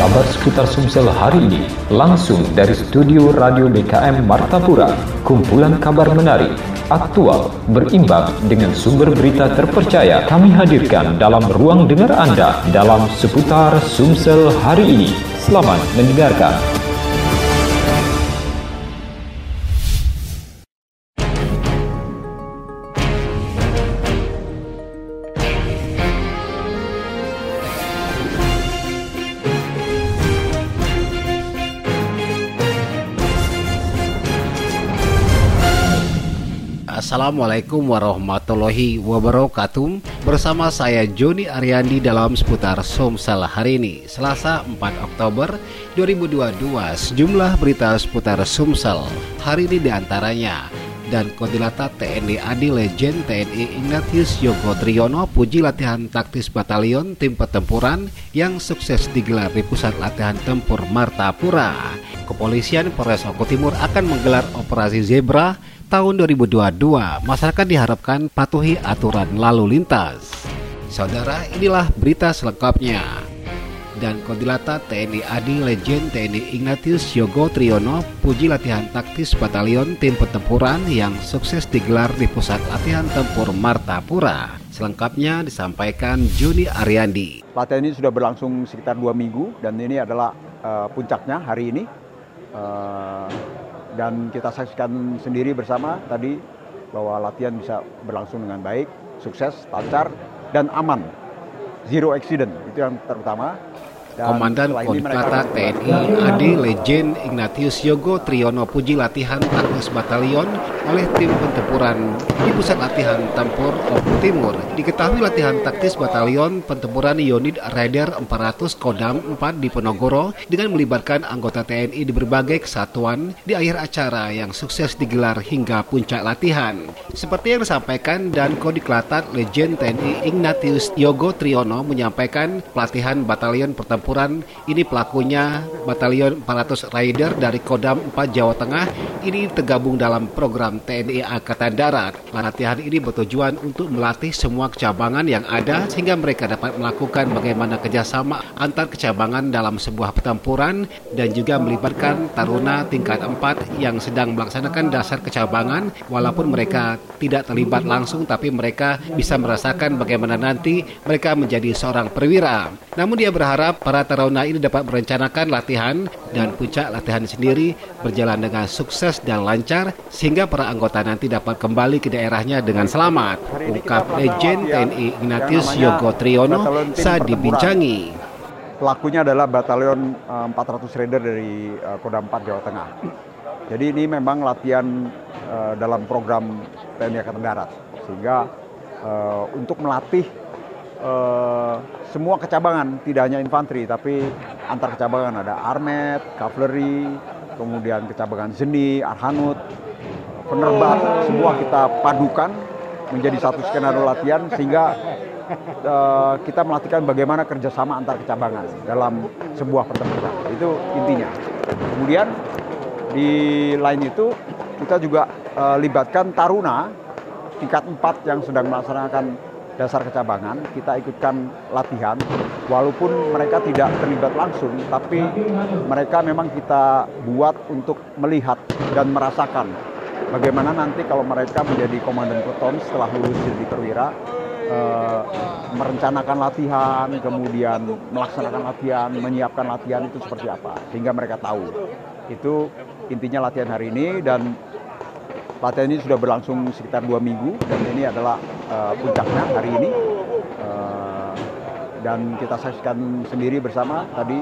kabar seputar Sumsel hari ini langsung dari studio Radio BKM Martapura. Kumpulan kabar menarik, aktual, berimbang dengan sumber berita terpercaya kami hadirkan dalam ruang dengar Anda dalam seputar Sumsel hari ini. Selamat mendengarkan. Assalamualaikum warahmatullahi wabarakatuh. Bersama saya Joni Ariandi dalam seputar Somsel hari ini Selasa 4 Oktober 2022 Sejumlah berita seputar Sumsel Hari ini di antaranya dan Kodilata TNI Adi Legend TNI Ignatius Yogo Triyono puji latihan taktis batalion tim pertempuran yang sukses digelar di pusat latihan tempur Martapura. Kepolisian Polres Oko Timur akan menggelar operasi Zebra tahun 2022, masyarakat diharapkan patuhi aturan lalu lintas. Saudara, inilah berita selengkapnya. Dan Kodilata TNI Adi Legend TNI Ignatius Yogo Triyono puji latihan taktis batalion tim pertempuran yang sukses digelar di pusat latihan tempur Martapura. Selengkapnya disampaikan Juni Ariandi. Latihan ini sudah berlangsung sekitar dua minggu dan ini adalah uh, puncaknya hari ini. Uh, dan kita saksikan sendiri bersama tadi bahwa latihan bisa berlangsung dengan baik, sukses, lancar, dan aman. Zero accident, itu yang terutama. Dan Komandan Kontrata TNI AD Legend Ignatius Yogo Triyono puji latihan taktis batalion oleh tim pentempuran di pusat latihan tempur Oku Timur. Diketahui latihan taktis batalion pentempuran Unit Raider 400 Kodam 4 di Penogoro dengan melibatkan anggota TNI di berbagai kesatuan di akhir acara yang sukses digelar hingga puncak latihan. Seperti yang disampaikan dan Kodiklatat Legend TNI Ignatius Yogo Triyono menyampaikan pelatihan batalion pertempuran pertempuran ini pelakunya Batalion 400 Rider dari Kodam 4 Jawa Tengah ini tergabung dalam program TNI Angkatan Darat. Latihan ini bertujuan untuk melatih semua kecabangan yang ada sehingga mereka dapat melakukan bagaimana kerjasama antar kecabangan dalam sebuah pertempuran dan juga melibatkan taruna tingkat 4 yang sedang melaksanakan dasar kecabangan walaupun mereka tidak terlibat langsung tapi mereka bisa merasakan bagaimana nanti mereka menjadi seorang perwira. Namun dia berharap para taruna ini dapat merencanakan latihan dan puncak latihan sendiri berjalan dengan sukses dan lancar sehingga para anggota nanti dapat kembali ke daerahnya dengan selamat. Ungkap Legend TNI Ignatius Yogo Triyono saat dibincangi. Pelakunya adalah Batalion 400 eh, Raider dari eh, Kodam 4 Jawa Tengah. Jadi ini memang latihan eh, dalam program TNI Angkatan Darat sehingga untuk melatih semua kecabangan, tidak hanya infanteri, tapi antar kecabangan ada armet, cavalry, kemudian kecabangan zeni, arhanut, penerbang, semua kita padukan menjadi satu skenario latihan sehingga uh, kita melatihkan bagaimana kerjasama antar kecabangan dalam sebuah pertempuran. Itu intinya. Kemudian di lain itu kita juga uh, libatkan taruna tingkat 4 yang sedang melaksanakan dasar kecabangan, kita ikutkan latihan, walaupun mereka tidak terlibat langsung, tapi mereka memang kita buat untuk melihat dan merasakan bagaimana nanti kalau mereka menjadi komandan peton setelah lulus jadi perwira, eh, merencanakan latihan, kemudian melaksanakan latihan, menyiapkan latihan itu seperti apa, sehingga mereka tahu. Itu intinya latihan hari ini dan Latihan ini sudah berlangsung sekitar dua minggu dan ini adalah uh, puncaknya hari ini. Uh, dan kita saksikan sendiri bersama tadi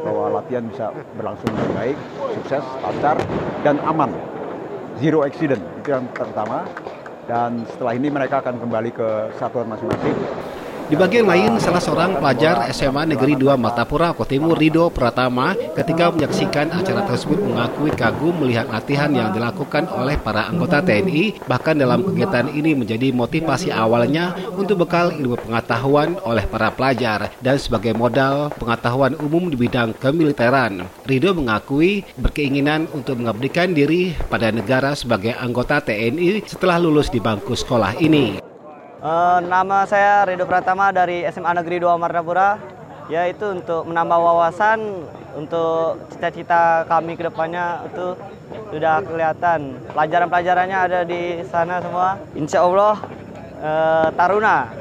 bahwa latihan bisa berlangsung dengan baik, sukses, lancar, dan aman. Zero accident, itu yang pertama. Dan setelah ini mereka akan kembali ke satuan masing-masing di bagian lain, salah seorang pelajar SMA Negeri 2 Matapura, Kota Timur, Rido Pratama, ketika menyaksikan acara tersebut mengakui kagum melihat latihan yang dilakukan oleh para anggota TNI. Bahkan dalam kegiatan ini menjadi motivasi awalnya untuk bekal ilmu pengetahuan oleh para pelajar dan sebagai modal pengetahuan umum di bidang kemiliteran. Rido mengakui berkeinginan untuk mengabdikan diri pada negara sebagai anggota TNI setelah lulus di bangku sekolah ini. Uh, nama saya Rido Pratama dari SMA Negeri 2 Martapura. ya itu untuk menambah wawasan untuk cita-cita kami ke depannya itu sudah kelihatan. Pelajaran-pelajarannya ada di sana semua. Insya Allah eh, Taruna.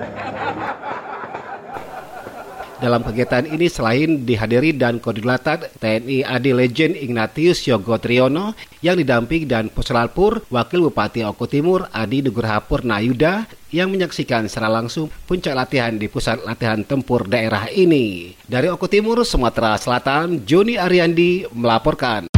Dalam kegiatan ini selain dihadiri dan koordinator TNI AD Legend Ignatius Yogo Triyono yang didamping dan Puslalpur Wakil Bupati Oko Timur Adi Nugrahapur Nayuda yang menyaksikan secara langsung puncak latihan di pusat latihan tempur daerah ini. Dari Oko Timur, Sumatera Selatan, Joni Ariandi melaporkan.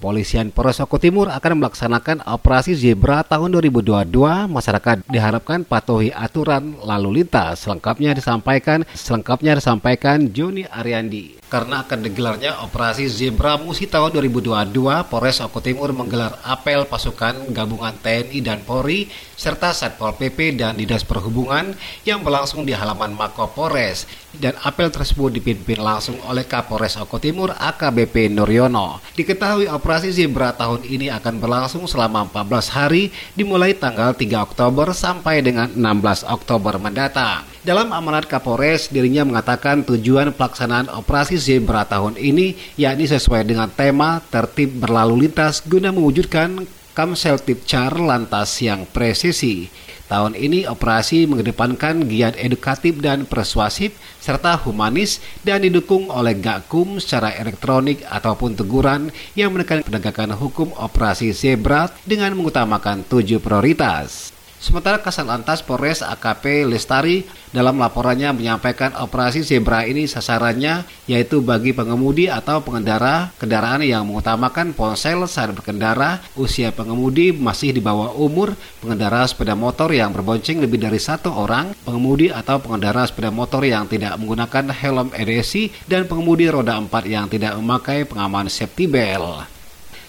Kepolisian Polres Oko Timur akan melaksanakan operasi zebra tahun 2022. Masyarakat diharapkan patuhi aturan lalu lintas. Selengkapnya disampaikan, selengkapnya disampaikan Joni Ariandi. Karena akan digelarnya operasi Zebra Musi tahun 2022, Polres Oko Timur menggelar apel pasukan gabungan TNI dan Polri serta Satpol PP dan Dinas Perhubungan yang berlangsung di halaman Mako Polres. Dan apel tersebut dipimpin langsung oleh Kapolres Oko Timur AKBP Nuryono. Diketahui operasi Zebra tahun ini akan berlangsung selama 14 hari dimulai tanggal 3 Oktober sampai dengan 16 Oktober mendatang. Dalam amanat Kapolres, dirinya mengatakan tujuan pelaksanaan operasi Zebra tahun ini yakni sesuai dengan tema tertib berlalu lintas guna mewujudkan Kamsel Tipcar lantas yang presisi. Tahun ini operasi mengedepankan giat edukatif dan persuasif serta humanis dan didukung oleh Gakum secara elektronik ataupun teguran yang menekan penegakan hukum operasi Zebra dengan mengutamakan tujuh prioritas. Sementara Kasat Lantas Polres AKP Lestari dalam laporannya menyampaikan operasi zebra ini sasarannya yaitu bagi pengemudi atau pengendara kendaraan yang mengutamakan ponsel saat berkendara, usia pengemudi masih di bawah umur, pengendara sepeda motor yang berbonceng lebih dari satu orang, pengemudi atau pengendara sepeda motor yang tidak menggunakan helm edesi, dan pengemudi roda empat yang tidak memakai pengaman safety belt.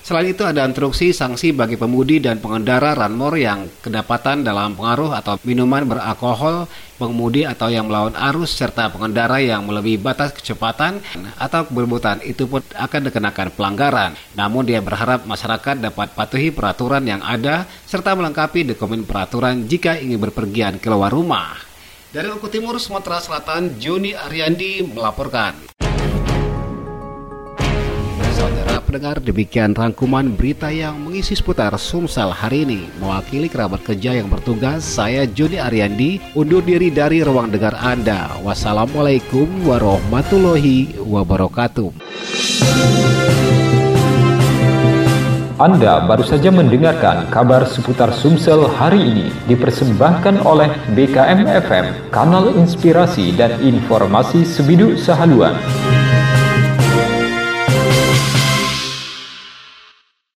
Selain itu ada instruksi sanksi bagi pemudi dan pengendara ranmor yang kedapatan dalam pengaruh atau minuman beralkohol, pengemudi atau yang melawan arus serta pengendara yang melebihi batas kecepatan atau keberbutan itu pun akan dikenakan pelanggaran. Namun dia berharap masyarakat dapat patuhi peraturan yang ada serta melengkapi dokumen peraturan jika ingin berpergian keluar rumah. Dari Oku Timur, Sumatera Selatan, Joni Ariandi melaporkan pendengar, demikian rangkuman berita yang mengisi seputar Sumsel hari ini. Mewakili kerabat kerja yang bertugas, saya Joni Ariandi, undur diri dari ruang dengar Anda. Wassalamualaikum warahmatullahi wabarakatuh. Anda baru saja mendengarkan kabar seputar Sumsel hari ini dipersembahkan oleh BKM FM, kanal inspirasi dan informasi Sebidu Sahaluan.